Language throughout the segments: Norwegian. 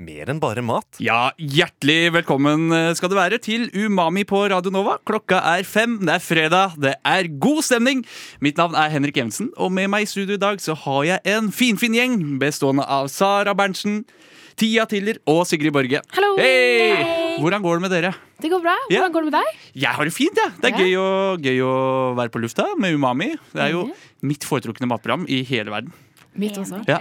Mer enn bare mat? Ja, hjertelig velkommen skal du være til Umami på Radio Nova. Klokka er fem, det er fredag, det er god stemning. Mitt navn er Henrik Evensen, og med meg i studio i dag så har jeg en finfin gjeng bestående av Sara Berntsen, Tia Tiller og Sigrid Borge. Hallo! Hey! Hey! Hvordan går det med dere? Det går bra. Hvordan Hvordan går det med deg? Jeg har det fint, jeg. Det er Ja. gøy, å, gøy å være på lufta med Umami. Det er jo mitt foretrukne matprogram i hele verden. Mitt også. Ja.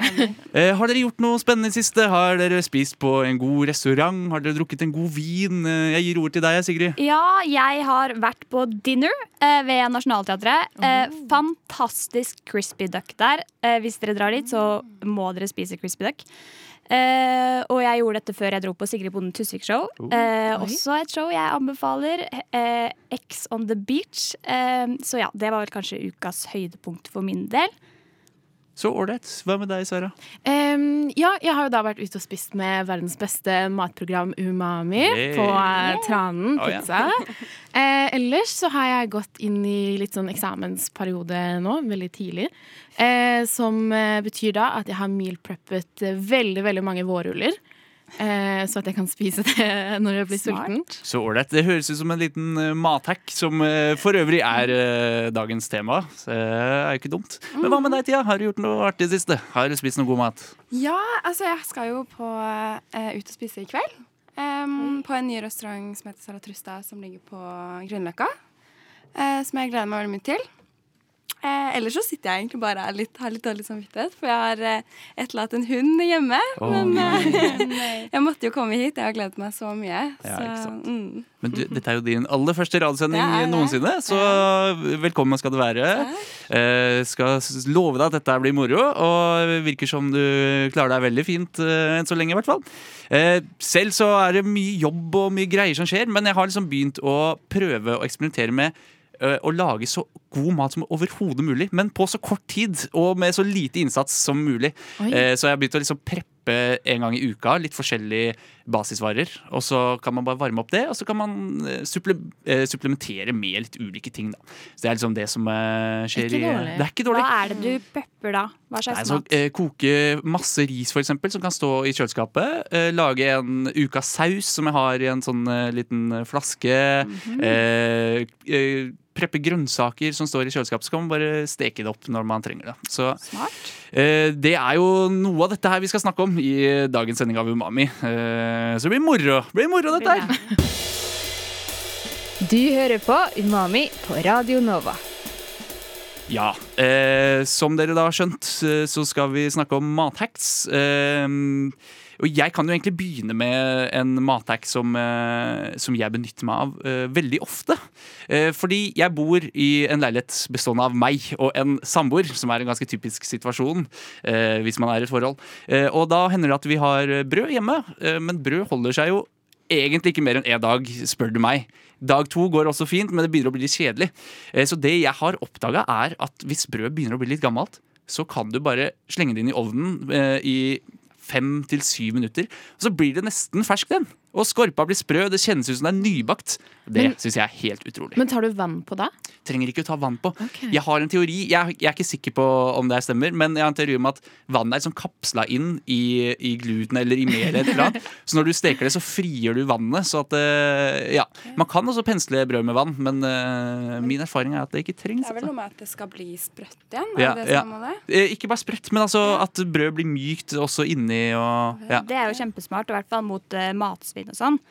Eh, har dere gjort noe spennende i siste? Har dere spist på en god restaurant? Har dere drukket en god vin? Eh, Jeg gir ord til deg, Sigrid. Ja, jeg har vært på dinner eh, ved Nationaltheatret. Eh, fantastisk crispy duck der. Eh, hvis dere drar dit, så må dere spise crispy duck. Uh, og jeg gjorde dette før jeg dro på Sigrid Bonden Tusvik-show. Uh, Oi. også et show jeg anbefaler. Uh, X on the beach. Så ja, det var vel kanskje ukas høydepunkt for min del. Så ålreit. Hva med deg, Sara? Um, ja, jeg har jo da vært ute og spist med verdens beste matprogram Umami Hey. på eh, Tranen Oh, ja. pizza. eh, ellers så har jeg gått inn i litt sånn eksamensperiode nå, veldig tidlig. Uh, som betyr da at jeg har meal preppet veldig, veldig mange vårruller. Eh, så at jeg kan spise det når jeg blir Smart. sulten. Så ålreit. Det høres ut som en liten eh, mathack, som eh, for øvrig er eh, dagens tema. Så det er jo ikke dumt. Men hva med deg, Tia? Har du gjort noe artig i det siste? Har du spist noe god mat? Ja, altså jeg skal jo på eh, ut og spise i kveld. em, på en ny restaurant som heter Salatrusta, som ligger på Grünerløkka. Uh, som jeg gleder meg veldig mye til. Eh, ellers så sitter jeg egentlig bare og litt, har litt dårlig samvittighet, for jeg har eh, etterlatt en hund hjemme. Oh. Men eh, jeg måtte jo komme hit. Jeg har gledet meg så mye. Ja, så, ikke sant. Mm. Men du, dette er jo din aller første radiosending noensinne, så velkommen skal du være. Eh, skal love deg at dette blir moro, og virker som du klarer deg veldig fint eh, enn så lenge, i hvert fall. Eh, selv så er det mye jobb og mye greier som skjer, men jeg har liksom begynt å prøve å eksperimentere med å lage så god mat som overhodet mulig, men på så kort tid og med så lite innsats som mulig. Oi. Eh, Så jeg har begynt å liksom preppe en gang i uka litt forskjellige basisvarer. Og så kan man bare varme opp det, og så kan man eh, supple eh, supplementere med litt ulike ting. Da. Så det er liksom det som eh, skjer Ikke i. Det er ikke dårlig. Hva er det du pepper da? Hva Nei, slags så, mat? eh, koke masse ris, for eksempel, som kan stå i kjøleskapet. Eh, lage en ukas saus som jeg har i en sånn eh, liten flaske. Mhm. eh, eh, preppe grønnsaker som står i kjøleskapet, så kan man bare steke det opp når man trenger det. Så Smart. eh, det er jo noe av dette her vi skal snakke om i dagens sending av Umami. Eh, så det blir moro. Det blir moro, dette her. Du hører på Umami på Radio Nova. Ja, eh, som dere da har skjønt, eh, så skal vi snakke om mathacks. Eh, og jeg kan jo egentlig begynne med en mathack som, eh, som jeg benytter meg av eh, veldig ofte. Eh, fordi jeg bor i en leilighet bestående av meg og en samboer, som er en ganske typisk situasjon hvis man er i et forhold. Og da hender det at vi har brød hjemme, men brød holder seg jo egentlig ikke mer enn én dag, spør du meg. Dag to går også fint, men det begynner å bli litt kjedelig. Så det jeg har oppdaga, er at hvis brød begynner å bli litt gammelt, så kan du bare slenge det inn i ovnen i fem til syv minutter. Og så blir det nesten fersk, den. Og skorpa blir sprø, det kjennes ut som det er nybakt. Det syns jeg er helt utrolig. Men tar du vann på det? Trenger ikke å ta vann på. Okay. Jeg har en teori, jeg, jeg er ikke sikker på om det stemmer, men jeg har en teori om at vannet er liksom kapsla inn i, i gluten eller i melet. eller et eller annet. Så når du steker det, så frigjør du vannet. Så at eh, Ja. Man kan også pensle brød med vann, men uh, min erfaring er at det ikke trengs. Det er vel altså. noe med at det skal bli sprøtt igjen? Ja, er ja. det? Eh, Ikke bare sprøtt, men altså at brød blir mykt også inni og ja. Det er jo kjempesmart, i hvert fall mot uh, matsvinn og sånn.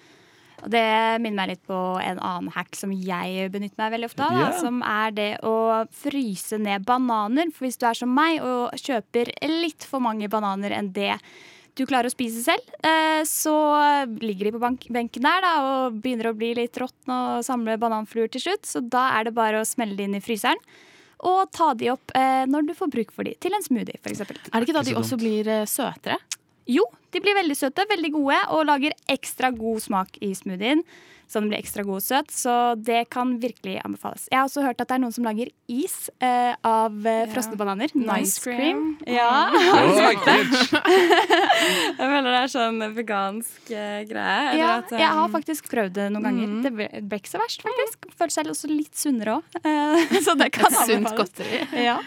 Og det minner meg litt på en annen hack som jeg benytter meg veldig ofte av. Da, som er det å fryse ned bananer. For hvis du er som meg og kjøper litt for mange bananer enn det du klarer å spise selv, eh, så ligger de på bank benken der da, og begynner å bli litt råtne og samle bananfluer til slutt. Så da er det bare å smelle de inn i fryseren. Og ta de opp eh, når du får bruk for de, til en smoothie f.eks. Er det ikke da de også blir eh, søtere? Jo, de blir veldig søte, veldig gode, og lager ekstra god smak i smoothien. Så den blir ekstra god og søt, så det kan virkelig anbefales. Jeg har også hørt at det er noen som lager is eh, av eh, frosne bananer. Nice cream. Ja. Oh. Jeg føler det er sånn vegansk eh, greie. eller Ja, at, jeg har um, faktisk prøvd det noen ganger. Mm. Det ble, ikke så verst, faktisk. Føler seg også litt sunnere òg. Så det kan Et sunt godteri. Ja.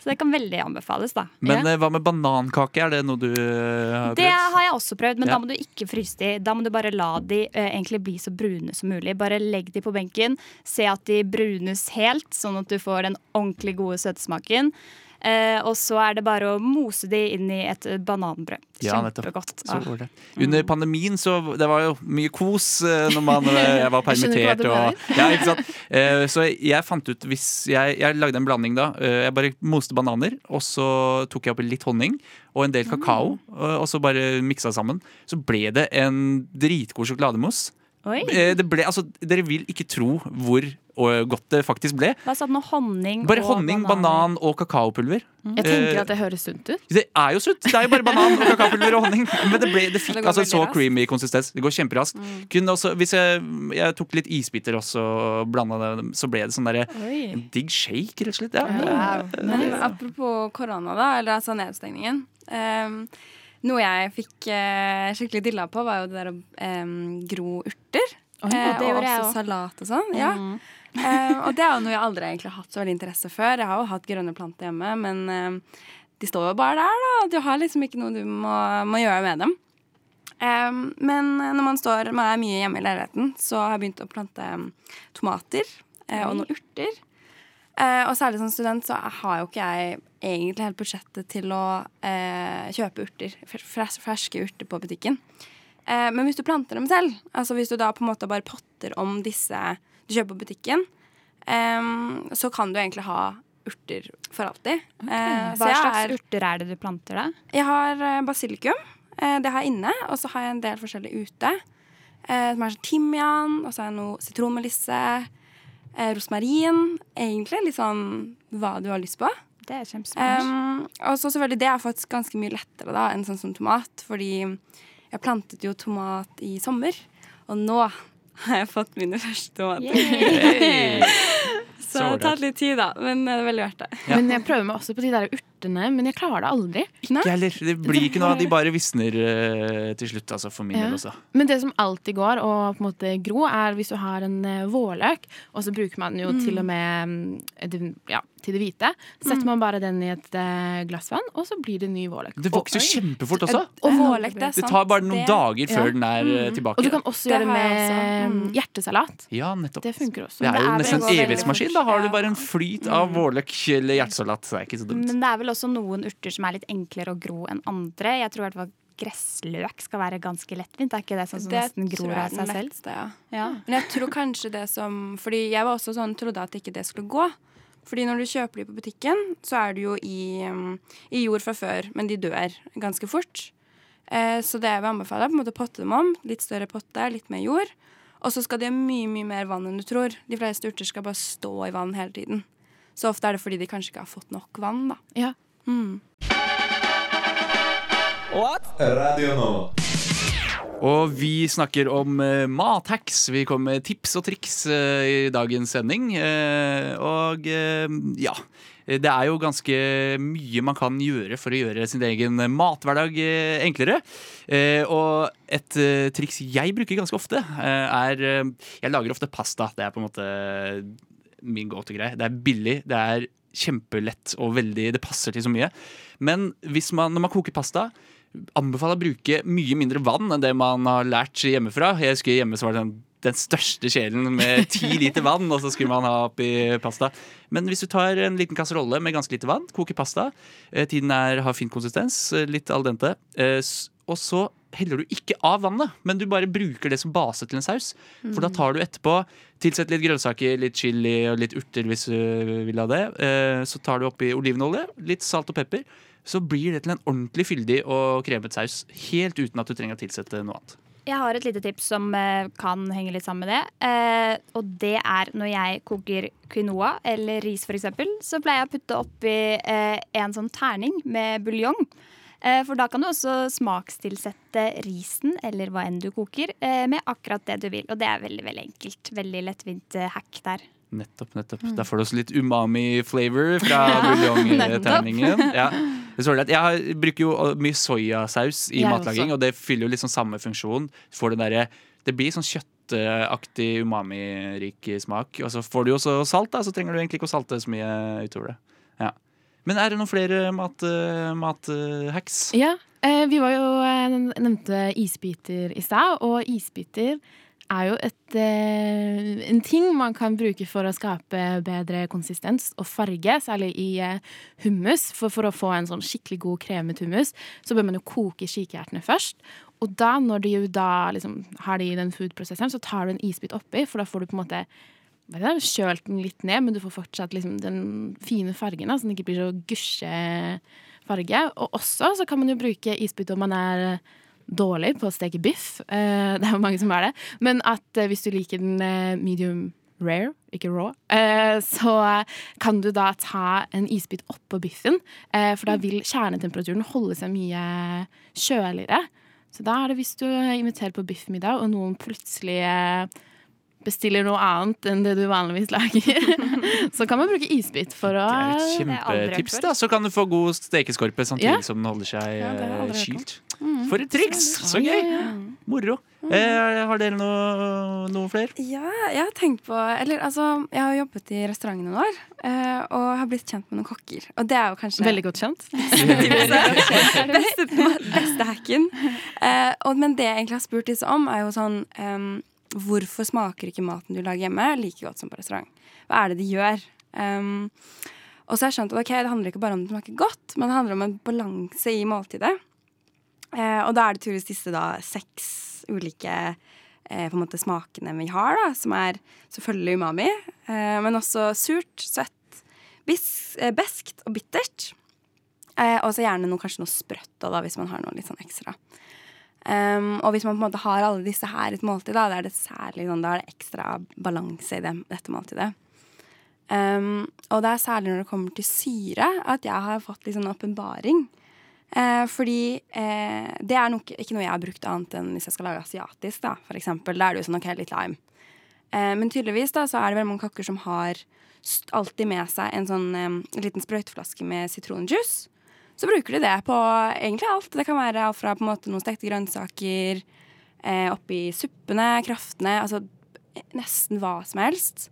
Så det kan veldig anbefales, da. Men ja. eh, hva med banankake? Er det noe du har prøvd? Det har jeg også prøvd, men Ja. da må du ikke fryse de. Da må du bare la de eh, egentlig bli så brune som mulig. Bare legg de på benken, se at de brunes helt, sånn at du får den ordentlig gode søtesmaken. Eh, og så er det bare å mose de inn i et bananbrød. Ja. Kjempegodt. Så Ah. det. Under pandemien så det var jo mye kos eh, når man, eh, jeg var Jeg skjønner hva permittert. du Og, ja? Eh, Så jeg fant ut hvis jeg, jeg lagde en blanding da. Jeg bare moste bananer, og så tok jeg oppi litt honning og en del kakao. og- Og så bare miksa sammen. Så ble det en dritgod sjokolademousse. Oi. Eh, Det ble, altså, dere vil ikke tro hvor eh, godt det faktisk ble. Hva sa du nå? Honning Bare og honning, banan, banan og kakaopulver. Jeg tenker Eh, at det høres sunt ut. det er jo sunt! Det er jo bare banan og kakaopulver og honning. Men det, ble, det fikk Det altså så raskt. creamy konsistens. Det går kjemperaskt. Kunne også, hvis jeg, jeg tok litt isbiter også og blanda det, så ble det sånn derre digg shake, rett og slett. Ja. Men apropos korona, da, eller altså nedstengningen. ehm, noe jeg fikk eh, skikkelig dilla på, var jo det der å eh, gro urter. ja, Eh, og også også. salat og sånn. Ja. Ehm, og det er jo noe jeg aldri egentlig har hatt så veldig interesse før. Jeg har jo hatt grønne planter hjemme, men de står jo bare der, da. Du har liksom ikke noe du må, må gjøre med dem. Ehm, men når man står man er mye hjemme i leiligheten, så har jeg begynt å plante tomater eh, og noen urter. Eh, og særlig som student så har jo ikke jeg egentlig helt budsjettet til å eh, kjøpe urter, fers ferske urter på butikken. Eh, men hvis du planter dem selv, altså hvis du da på en måte bare potter om disse du kjøper på butikken, eh, så kan du egentlig ha urter for alltid. Eh, Hva slags er- urter er det du planter, da? jeg har eh, basilikum. Eh, det har jeg inne. Og så har jeg en del forskjellige ute. Eh, som er sånn timian, og så har jeg noe sitronmelisse. Eh, rosmarin. Egentlig litt sånn hva du har lyst på. Det er kjempespennende. Um, og så selvfølgelig det er faktisk ganske mye lettere da enn sånn som tomat. Fordi jeg plantet jo tomat i sommer, og nå har jeg fått mine første tomater. Så det har tatt litt tid, da, men det er veldig verdt det. Ja. Men jeg prøver meg også på de der urtene, men jeg klarer det aldri. Ikke heller. Det blir ikke noe av de bare visner uh, til slutt, altså, for min Ja. del også. Men det som alltid går å på en måte gro, er hvis du har en eh, vårløk, og så bruker man jo til og med mm, ja, til det hvite. Setter man bare den i et eh, glass vann, og så blir det ny vårløk. Det vokser jo kjempefort også. Og vårløk, det er Det tar bare noen det- dager før Ja. den er eh, tilbake. Og du kan også Det gjøre det med også. Mm. mm, hjertesalat. Ja, nettopp. Det funker også. Det er det jo er nesten en evighetsmaskin. Da har du bare en flyt av vårløk eller hjertesalat. Det er ikke så dumt. Men det er vel også noen urter som er litt enklere å gro enn andre. Jeg tror i hvert fall gressløk skal være ganske lettvint. Er ikke det sånn som Det nesten gror av seg selv? letteste, ja. Ja. Men jeg tror kanskje det som Fordi jeg var også sånn, trodde at ikke det skulle gå. Fordi når du kjøper de på butikken, så er du jo i, um, i jord fra før, men de dør ganske fort. Eh, så det jeg vil anbefale, er på en måte å potte dem om. Litt større potte, litt mer jord. Og så skal de ha mye mye mer vann enn du tror. De fleste urter skal bare stå i vann hele tiden. Så ofte er det fordi de kanskje ikke har fått nok vann, da. Ja. Mm. Radio nå. Og vi snakker om eh, mathacks. Vi kommer med tips og triks eh, i dagens sending. Eh, og eh, ja. Det er jo ganske mye man kan gjøre for å gjøre sin egen mathverdag eh, enklere. Eh, og et eh, triks jeg bruker ganske ofte, eh, er Jeg lager ofte pasta. Det er på en måte min go to-greie. Det er billig, det er kjempelett og veldig Det passer til så mye. Men hvis man, når man koker pasta anbefaler å bruke mye mindre vann enn det man har lært hjemmefra. Jeg husker hjemme så var det sånn den største kjelen med ti liter vann, og så skulle man ha oppi pasta. Men hvis du tar en liten kasserolle med ganske lite vann, koker pasta, eh, tiden er, har fin konsistens, eh, litt al dente, eh, og så heller du ikke av vannet, men du bare bruker det som base til en saus. For da tar du etterpå, tilsett litt grønnsaker, litt chili og litt urter hvis du vil ha det. Eh, Så tar du oppi olivenolje, litt salt og pepper. Så blir det til en ordentlig fyldig og kremet saus, helt uten at du trenger å tilsette noe annet. Jeg har et lite tips som eh, kan henge litt sammen med det. Eh, og det er når jeg koker quinoa eller ris f.eks., så pleier jeg å putte oppi en sånn terning med buljong. Eh, For da kan du også smakstilsette risen, eller hva enn du koker, eh, med akkurat det du vil. Og det er veldig veldig enkelt. Veldig lettvint eh, hack der. Nettopp, nettopp. Da får du også litt umami-flavor fra buljongterningen. Ja. Jeg bruker jo mye soyasaus i Jeg matlaging, også. og det fyller jo liksom samme funksjon. Du Får den derre- det blir sånn kjøttaktig umami-rik smak. Og så får du jo også salt, da, så trenger du egentlig ikke å salte så mye utover det. Ja. Men er det noen flere mathacks? Mat, uh, Ja, eh, vi var jo eh, nevnte isbiter i stad, og isbiter er jo et, eh, en ting man kan bruke for å skape bedre konsistens og farge, særlig i eh, hummus. For, for å få en sånn skikkelig god kremet hummus, så bør man jo koke kikærtene først. Og da, når du da liksom har de den food-prosesseren, så tar du en isbit oppi, for da får du på en måte kjølt den litt ned, men du får fortsatt liksom den fine fargen, så den ikke blir så gusjefarge. Og også så kan man jo bruke isbit om man er dårlig på å steke biff. Eh, det er jo mange som er det. Men at eh, hvis du liker den eh, medium rare, ikke raw, så kan du da ta en isbit oppå biffen. For da vil kjernetemperaturen holde seg mye kjøligere. Så da er det hvis du inviterer på biffmiddag, og noen plutselig bestiller noe annet enn det du vanligvis lager, så kan man bruke isbit for å Det er et kjempetips. da Så kan du få god stekeskorpe samtidig Ja. som den holder seg Ja, kylt. eh, kylt. For et triks! Så gøy! Moro. Eh, har dere noe, noe flere? Ja, jeg har tenkt på Eller altså, jeg har jobbet i restaurant noen år, eh, og har blitt kjent med noen kokker. Og det er jo kanskje Veldig godt kjent. beste, beste hacken. Eh, og, men det jeg egentlig har spurt disse om, er jo sånn em, Hvorfor smaker ikke maten du lager hjemme, like godt som på restaurant? Hva er det de gjør? Um, og så har jeg skjønt at okay, det handler ikke bare om det smaker godt, men det handler om en balanse i måltidet. Eh, og da er det turist disse da seks ulike eh, på en måte smakene vi har, da, som er selvfølgelig umami, eh, men også surt, søtt, eh, beskt og bittert. Eh, og så gjerne noe, kanskje noe sprøtt da, hvis man har noe litt sånn ekstra. Um, og hvis man på en måte har alle disse her i et måltid, da, da er det særlig sånn, da er det ekstra balanse i det, dette måltidet. Um, og det er særlig når det kommer til syre, at jeg har fått litt sånn åpenbaring. Eh, fordi eh, det er nok, ikke noe jeg har brukt annet enn hvis jeg skal lage asiatisk. da, for eksempel. Da er det jo sånn ok, litt lime. Eh, men tydeligvis da, så er det veldig mange kakker som har alltid med seg en sånn eh, liten sprøyteflaske med sitronjuice. Så bruker de det på egentlig alt. Det kan være alt fra på en måte noen stekte grønnsaker, eh, oppi suppene, kraftene, altså nesten hva som helst.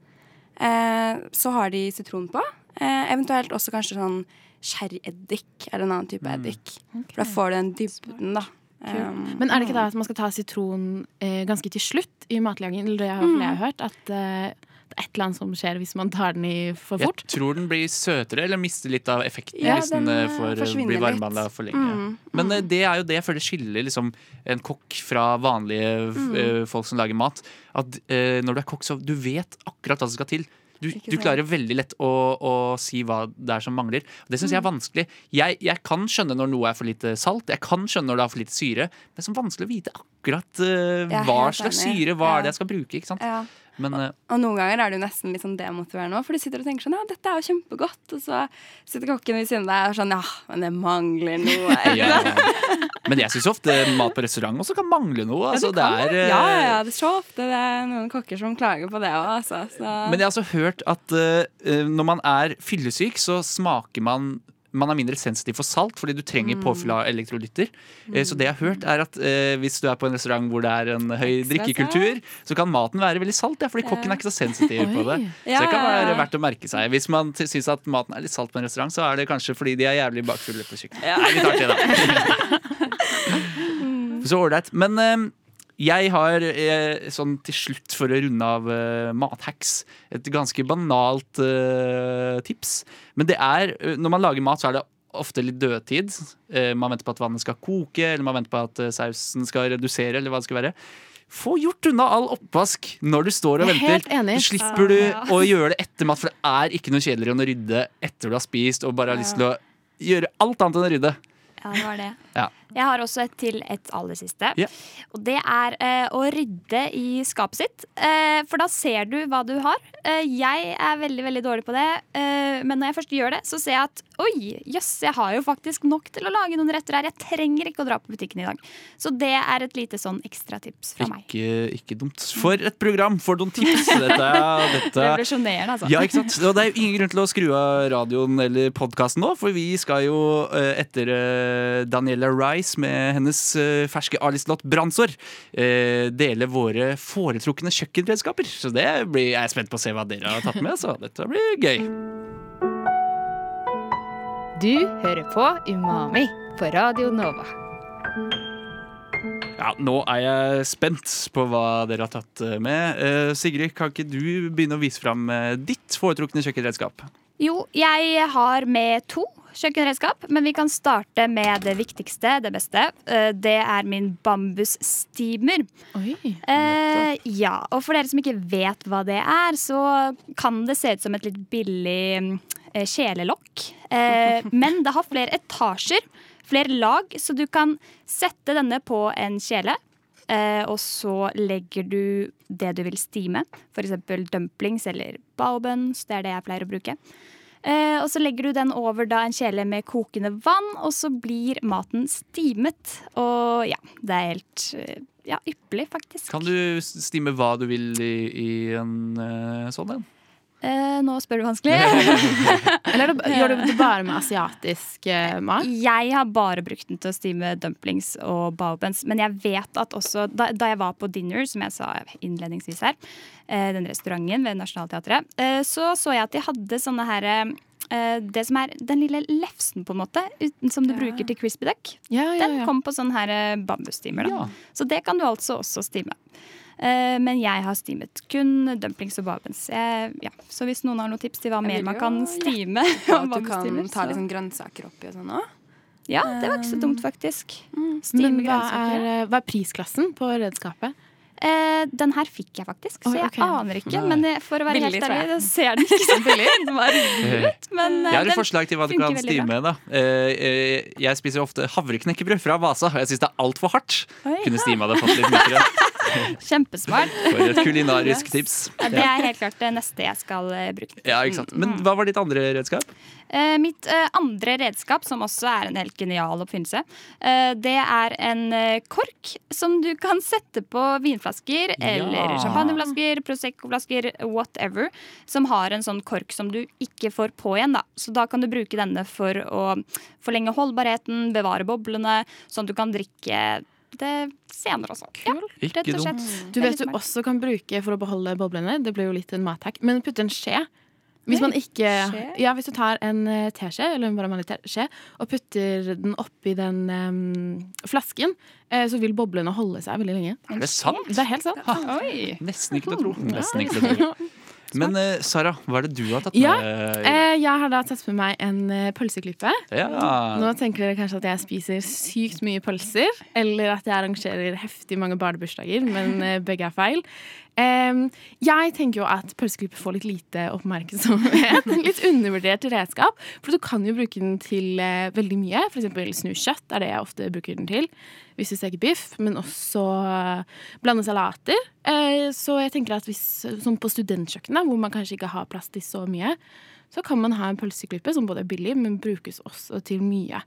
Eh, så har de sitron på. Eh, eventuelt også kanskje sånn sherryeddik eller en annen type eddik. For da får du den dybden, da. Um, Men er det ikke da at man skal ta sitron eh, ganske til slutt i matlagingen? Eller det har Mm. jeg hørt, at eh, et eller annet som skjer hvis man tar den i for Jeg tror den blir søtere, eller mister litt av effekten Ja, hvis den, den, eh, eh, får forsvinner bli litt. varmebehandla for lenge. Mm, Men eh, det er jo det jeg føler skiller liksom, en kokk fra vanlige Mm. eh, folk som lager mat. At eh, når du er kokk, så du vet akkurat hva som skal til. Du, du klarer veldig lett å, å si hva det er som mangler. Det syns jeg er Mm. vanskelig. Jeg, jeg kan skjønne når noe er for lite salt, jeg kan skjønne når det er for lite syre. Men det er vanskelig å vite akkurat uh, hva slags syre, hva Ja. er det jeg skal bruke. Ikke sant? ja. Men og, Og noen ganger er det jo nesten litt sånn demotiverende òg, for du sitter og tenker sånn ja, dette er jo kjempegodt, og så sitter kokken ved siden av deg og er sånn ja, men det mangler noe. ja. Men jeg syns ofte mat på restaurant også kan mangle noe. Altså, det er, eh, ja, ja, ja, det er så ofte det er noen kokker som klager på det òg, altså. Så. Men jeg har også hørt at eh, eh, når man er fyllesyk, så smaker man man er mindre sensitiv for salt fordi du trenger Mm. påfyll av elektrolytter. Mm. Så det jeg har hørt er at eh, hvis du er på en restaurant hvor det er en høy Ekstra drikkekultur, så kan maten være veldig salt, ja, fordi kokken er ikke så sensitiv på det. Så det kan være verdt å merke seg. Hvis man syns at maten er litt salt på en restaurant, så er det kanskje fordi de er jævlig bakfulle på kjøkkenet. Ja, litt artig, da. Så ålreit. Men eh, jeg har eh, sånn til slutt, for å runde av eh, mathacks, et ganske banalt eh, tips. Men det er Når man lager mat, så er det ofte litt dødtid. Eh, man venter på at vannet skal koke, eller man venter på at eh, sausen skal redusere, eller hva det skal være. Få gjort unna all oppvask når du står og er venter. helt enig. Så slipper du å gjøre det etter mat, for det er ikke noe kjedeligere enn å rydde etter du har spist og bare har lyst til å gjøre alt annet enn å rydde. Ja, det var det. Ja. Jeg har også et til et aller siste. Yeah. Og det er eh, å rydde i skapet sitt. Eh, for da ser du hva du har. Eh, jeg er veldig veldig dårlig på det. Eh, men når jeg først gjør det, så ser jeg at oi, jøss, jeg har jo faktisk nok til å lage noen retter her. Jeg trenger ikke å dra på butikken i dag. Så det er et lite sånn ekstratips fra meg. Ikke, ikke dumt. For et program! For noen tips! Dette, dette Revolusjonerende, altså. Ja, ikke sant? Og det er jo ingen grunn til å skru av radioen eller podkasten nå, for vi skal jo eh, etter Daniela Daniela Rice med hennes eh, ferske A-listelåt 'Brannsår' eh, dele våre foretrukne kjøkkenredskaper. Så det blir, jeg er spent på å se hva dere har tatt med, så dette blir gøy. Du hører på Umami på Radio Nova. Ja, Nå er jeg spent på hva dere har tatt eh, med. Uh, Sigrid, kan ikke du begynne å vise fram ditt foretrukne kjøkkenredskap? Jo, jeg har med to kjøkkenredskap, men vi kan starte med det viktigste, det beste. Eh, Det er min bambussteamer. Oi. Eh, ja, og for dere som ikke vet hva det er, så kan det se ut som et litt billig eh, kjelelokk. Eh, men det har flere etasjer, flere lag, så du kan sette denne på en kjele. Eh, og så legger du det du vil stime, f.eks. dumplings eller baobuns. Det er det jeg pleier å bruke. Eh, og så legger du den over da en kjele med kokende vann, og så blir maten stimet. Og ja, det er helt eh, ja, ypperlig, faktisk. Kan du stime hva du vil i, i en eh, sånn en? Eh, nå spør du vanskelig. Eller er gjør du det bare med asiatisk eh, mat? Jeg har bare brukt den til å stime dumplings og baobens. Men jeg vet at også da, da jeg var på dinner, som jeg sa innledningsvis her, eh, den restauranten ved Nationaltheatret, eh, så så jeg at de hadde sånne her eh, det som er den lille lefsen, på en måte, uten, som du Ja. bruker til crispy duck. Ja, ja, Den kom på sånne her eh. Ja. Så det kan du altså også stime. Eh, men jeg har stimet kun dumplings og babens. Jeg- Ja. Så hvis noen har noen tips til hva mer man kan stime Og at du kan bambusstimer, ta liksom grønnsaker oppi og sånn òg. Ja, det var ikke så dumt, faktisk. Mm. Men hva er, eh, hva er prisklassen på redskapet? Eh, den her fikk jeg faktisk, så Oi, jeg ok. aner ikke. Men det, for å være Billig, helt jeg. ærlig, så ser den ikke så billig ut. Men eh, Jeg har et forslag til hva du kan stime. da Eh, eh, Jeg spiser ofte havreknekkebrød fra Vasa, og jeg syns det er altfor hardt. Oi. Kunne stima det fått litt mykere. Kjempesmart. For et kulinarisk tips. Ja, Det er helt klart det neste jeg skal eh, bruke. Ja, ikke sant Men hva var ditt andre redskap? Uh, mitt uh, andre redskap, som også er en helt genial oppfinnelse, uh, det er en kork som du kan sette på vinflasker eller champagneflasker, Prosecco-flasker, whatever, som har en sånn kork som du ikke får på igjen. Da. Så da kan du bruke denne for å forlenge holdbarheten, bevare boblene, sånn at du kan drikke det senere også. Ja, rett og slett. Du vet du også kan bruke for å beholde boblene. Det blir jo litt en mathack. Men putte en skje. Hvis man ikke skje? Ja, hvis du tar en eh, teskje eller en bare vanlig skje og putter den oppi den um, flasken, eh, så vil boblene holde seg veldig lenge. Er det sant? Det er helt sant. Oi. Nesten ikke til å tro. Nesten ikke til å tro. Men uh, Sara, hva er det du har tatt med? Ja, uh. Eh, jeg har da tatt med meg en eh, pølseklype. ja. Nå tenker dere kanskje at jeg spiser sykt mye pølser, eller at jeg arrangerer heftig mange barnebursdager, men eh, begge er feil. Jeg tenker jo at pølseklype får litt lite oppmerksomhet. En litt undervurdert redskap. For du kan jo bruke den til eh, veldig mye. Eksempel snu kjøtt er det jeg ofte bruker den til. Hvis du steker biff, men også eh, blande salater. Eh, så jeg tenker at hvis, som på studentkjøkkenet, hvor man kanskje ikke har plass til så mye, så kan man ha en pølseklype som både er billig, men brukes også til mye.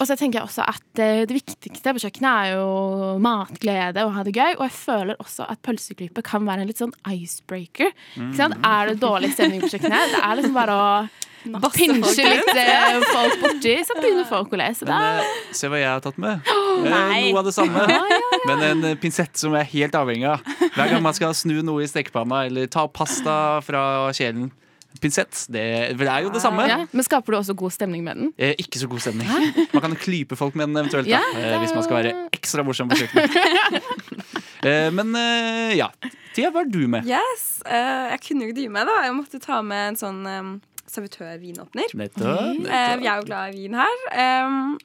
Og så tenker jeg også at eh, det viktigste på kjøkkenet er jo matglede og ha det gøy. Og jeg føler også at pølseklype kan være en litt sånn icebreaker. Ikke sant? Er det dårlig stemning på kjøkkenet? Det er liksom bare å pinsje litt eh, folk borti, så begynner folk å le. Så Men eh, se hva jeg har tatt med. Oh, noe av det samme. Men en pinsett som jeg er helt avhengig av. Hver gang man skal snu noe i stekepanna eller ta pasta fra kjelen. Pinsett. Det, det er jo det samme. ja. Men skaper du også god stemning med den? Eh, ikke så god stemning. Man kan klype folk med den eventuelt, da, Ja, eh, hvis man skal være ekstra morsom på kjøkkenet. Eh, men eh, ja. Tia, hva er du med? Yes. eh, jeg kunne jo ikke dy meg, da. Jeg måtte ta med en sånn um, servitørvinåpner. Nettopp. Eh, vi er jo glad i vin her. Um,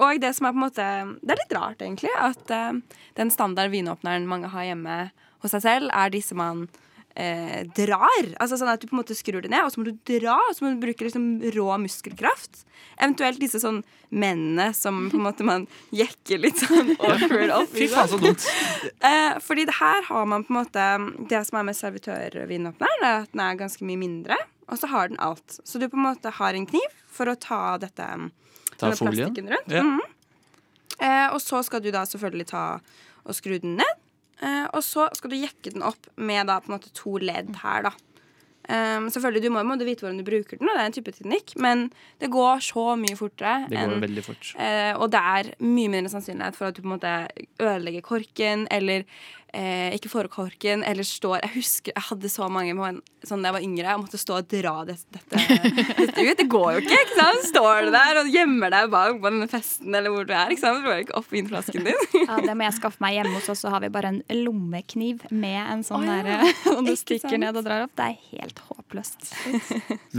og det som er på en måte Det er litt rart, egentlig, at um, den standard vinåpneren mange har hjemme hos seg selv, er disse man eh, drar. Altså sånn at du på en måte skrur det ned, og så må du dra, og så må du bruke liksom rå muskelkraft. Eventuelt disse sånn mennene som på en måte man jekker litt sånn awkward opp. Fy faen, så dumt. Eh, fordi det her har man på en måte Det som er med servitørvinåpneren, er at den er ganske mye mindre, og så har den alt. Så du på en måte har en kniv for å ta dette Ta folien. plastikken rundt. Ja. Mhm. eh, og så skal du da selvfølgelig ta og skru den ned. Eh, og så skal du jekke den opp med da måte to ledd her, da. Um, selvfølgelig, Du må, jo vite hvordan du bruker den, og det er en type teknikk, men det går så mye fortere. Det går enn- veldig fort. Uh, og det er mye mindre sannsynlighet for at du på en måte ødelegger korken, eller eh, ikke får korken, eller står Jeg husker jeg hadde så mange sånn da jeg var yngre, jeg måtte stå og dra det, dette, dette ut. Det går jo ikke, ikke sant? Står du der og gjemmer deg bak på denne festen eller hvor du er, ikke sant? Får ikke opp vinflasken din. Ja, det må jeg skaffe meg hjemme hos oss. Så har vi bare en lommekniv med en sånn ja. der, og du stikker sant? ned og drar opp. Det er helt håpløst.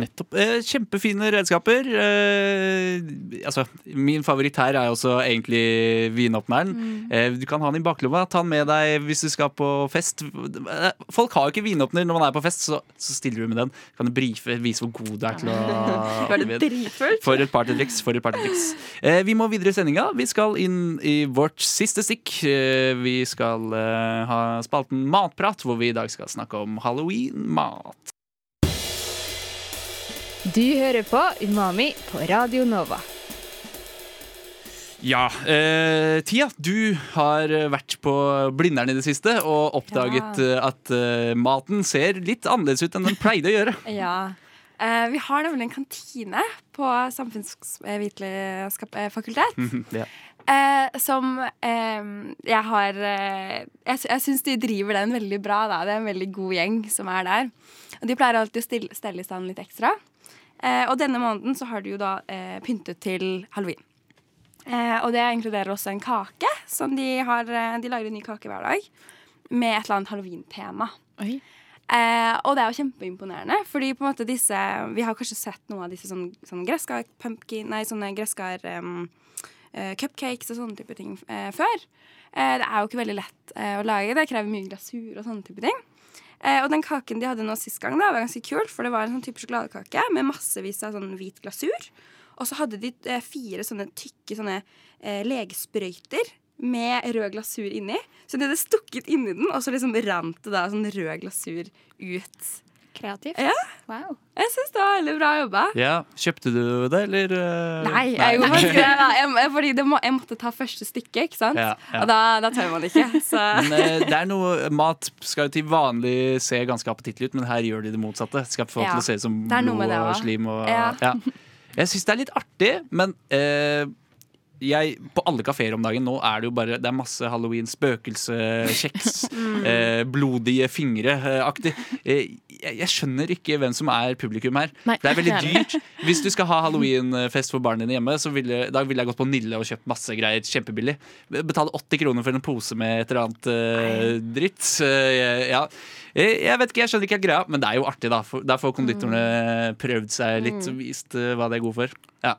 Nettopp. Eh, kjempefine redskaper. Eh, altså, min favoritt her er også egentlig vinåpneren. Eh, du kan ha den i baklomma. Ta den med deg hvis du skal på fest. Eh, Folk har jo ikke vinåpner når man er på fest, så, så stiller du med den. Kan du brife, vise hvor god du er til å? For et partytriks. For et partytriks. Eh, vi må videre i sendinga. Vi skal inn i vårt siste stikk. Eh, vi skal eh, ha spalten Matprat, hvor vi i dag skal snakke om halloween-mat. Du hører på Umami på Radio Nova. Ja, eh, Tia, du har eh, vært på Blindern i det siste og oppdaget ja. at eh, maten ser litt annerledes ut enn den pleide å gjøre. Ja. Eh, vi har nemlig en kantine på Samfunnsvitenskapsfakultet. ja. Eh, som eh, jeg har eh, Jeg, jeg syns de driver den veldig bra. Da. Det er en veldig god gjeng som er der. Og de pleier alltid å stille, stelle i stand litt ekstra. Eh, og denne måneden så har de jo da eh, pyntet til halloween. Eh, og det inkluderer også en kake. Som de, har, eh, de lager en ny kake hver dag med et eller annet halloween-tema. Eh, og det er jo kjempeimponerende, fordi på en måte disse Vi har kanskje sett noe av disse sånne, sånne gresskar pumpkin Nei, sånne gresskar um, uh, cupcakes og sånne type ting uh, før. Eh, det er jo ikke veldig lett å lage. Det krever mye glasur og sånne type ting. Eh, og den kaken de hadde nå sist gang, da, var ganske kul, for det var en sånn type sjokoladekake med massevis av sånn hvit glasur. Og så hadde de eh, fire sånne tykke sånne eh, legesprøyter med rød glasur inni. Så de hadde stukket inni den, og så liksom rant det da sånn rød glasur ut. Kreativt. Ja. Wow. Jeg syns det var veldig bra jobba. Ja, Kjøpte du det, eller? eh? Nei, jeg gjorde ikke det. Jeg, fordi det må, jeg måtte ta første stykke, ikke sant? Ja, ja. Og da, da tør man ikke. Så Men eh, det er noe Mat skal jo til vanlig se ganske appetittlig ut, men her gjør de det motsatte. Skal få Ja, til å se ut som blod med det og slim. Og, Ja. Jeg syns det er litt artig, men eh, jeg, på alle kafeer om dagen nå er det jo bare Det er masse halloween, spøkelseskjeks, Mm. eh, blodige fingre-aktig. Eh, jeg, jeg skjønner ikke hvem som er publikum her. Nei, Det er veldig dyrt. Hvis du skal ha halloweenfest for barna dine hjemme, så ville, da ville jeg gått på Nille og kjøpt masse greier kjempebillig. Betale 80 kroner for en pose med et eller annet eh, dritt. Eh, ja. Eh, Jeg vet ikke, jeg skjønner ikke helt greia, men det er jo artig. da Der får konditorene prøvd seg litt og vist eh, hva de er gode for. Ja.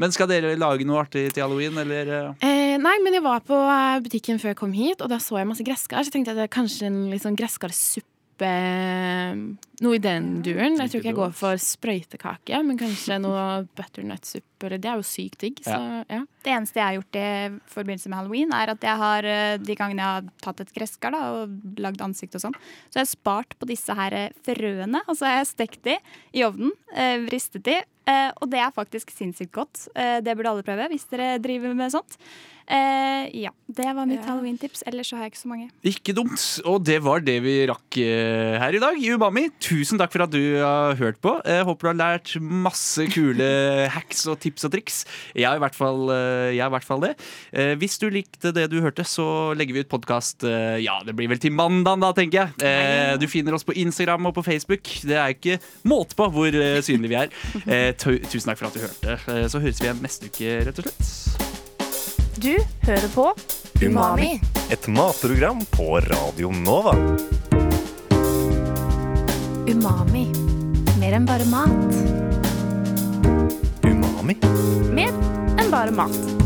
Men skal dere lage noe artig til halloween, eller? eh? Eh, nei, men jeg var på eh, butikken før jeg kom hit, og da så jeg masse gresskar. Så jeg tenkte at det er kanskje en litt sånn gresskarsuppe Noe i den duren. Jeg tror ikke jeg går for sprøytekake, men kanskje noe butternut-suppe. Det er jo sykt digg. Så ja. Det eneste jeg har gjort i forbindelse med halloween, er at jeg har eh, de gangene jeg har tatt et gresskar da, og lagd ansikt og sånn, så jeg har spart på disse her eh, frøene. Og så har jeg stekt de i ovnen, vristet ristet de, eh, og det er faktisk sinnssykt godt. Eh, det burde alle prøve hvis dere driver med sånt. Eh, ja, det var mitt Ja. halloween-tips. Ellers så har jeg ikke så mange. Ikke dumt. Og det var det vi rakk eh, her i dag. Umami, tusen takk for at du har hørt på. Jeg håper du har lært masse kule hacks og tips og triks. Jeg har i hvert fall, eh, jeg har i hvert fall det. Eh, Hvis du likte det du hørte, så legger vi ut podkast Ja, det blir vel til mandag, da, tenker jeg. Eh, Du finner oss på Instagram og på Facebook. Det er ikke måte på hvor eh, synlige vi er. Tu- Tusen takk for at du hørte. Eh, Så høres vi igjen neste uke, rett og slett. Du hører på Umami. Et matprogram på Radio Nova. Umami. Mer enn bare mat. Umami. Mer enn bare mat.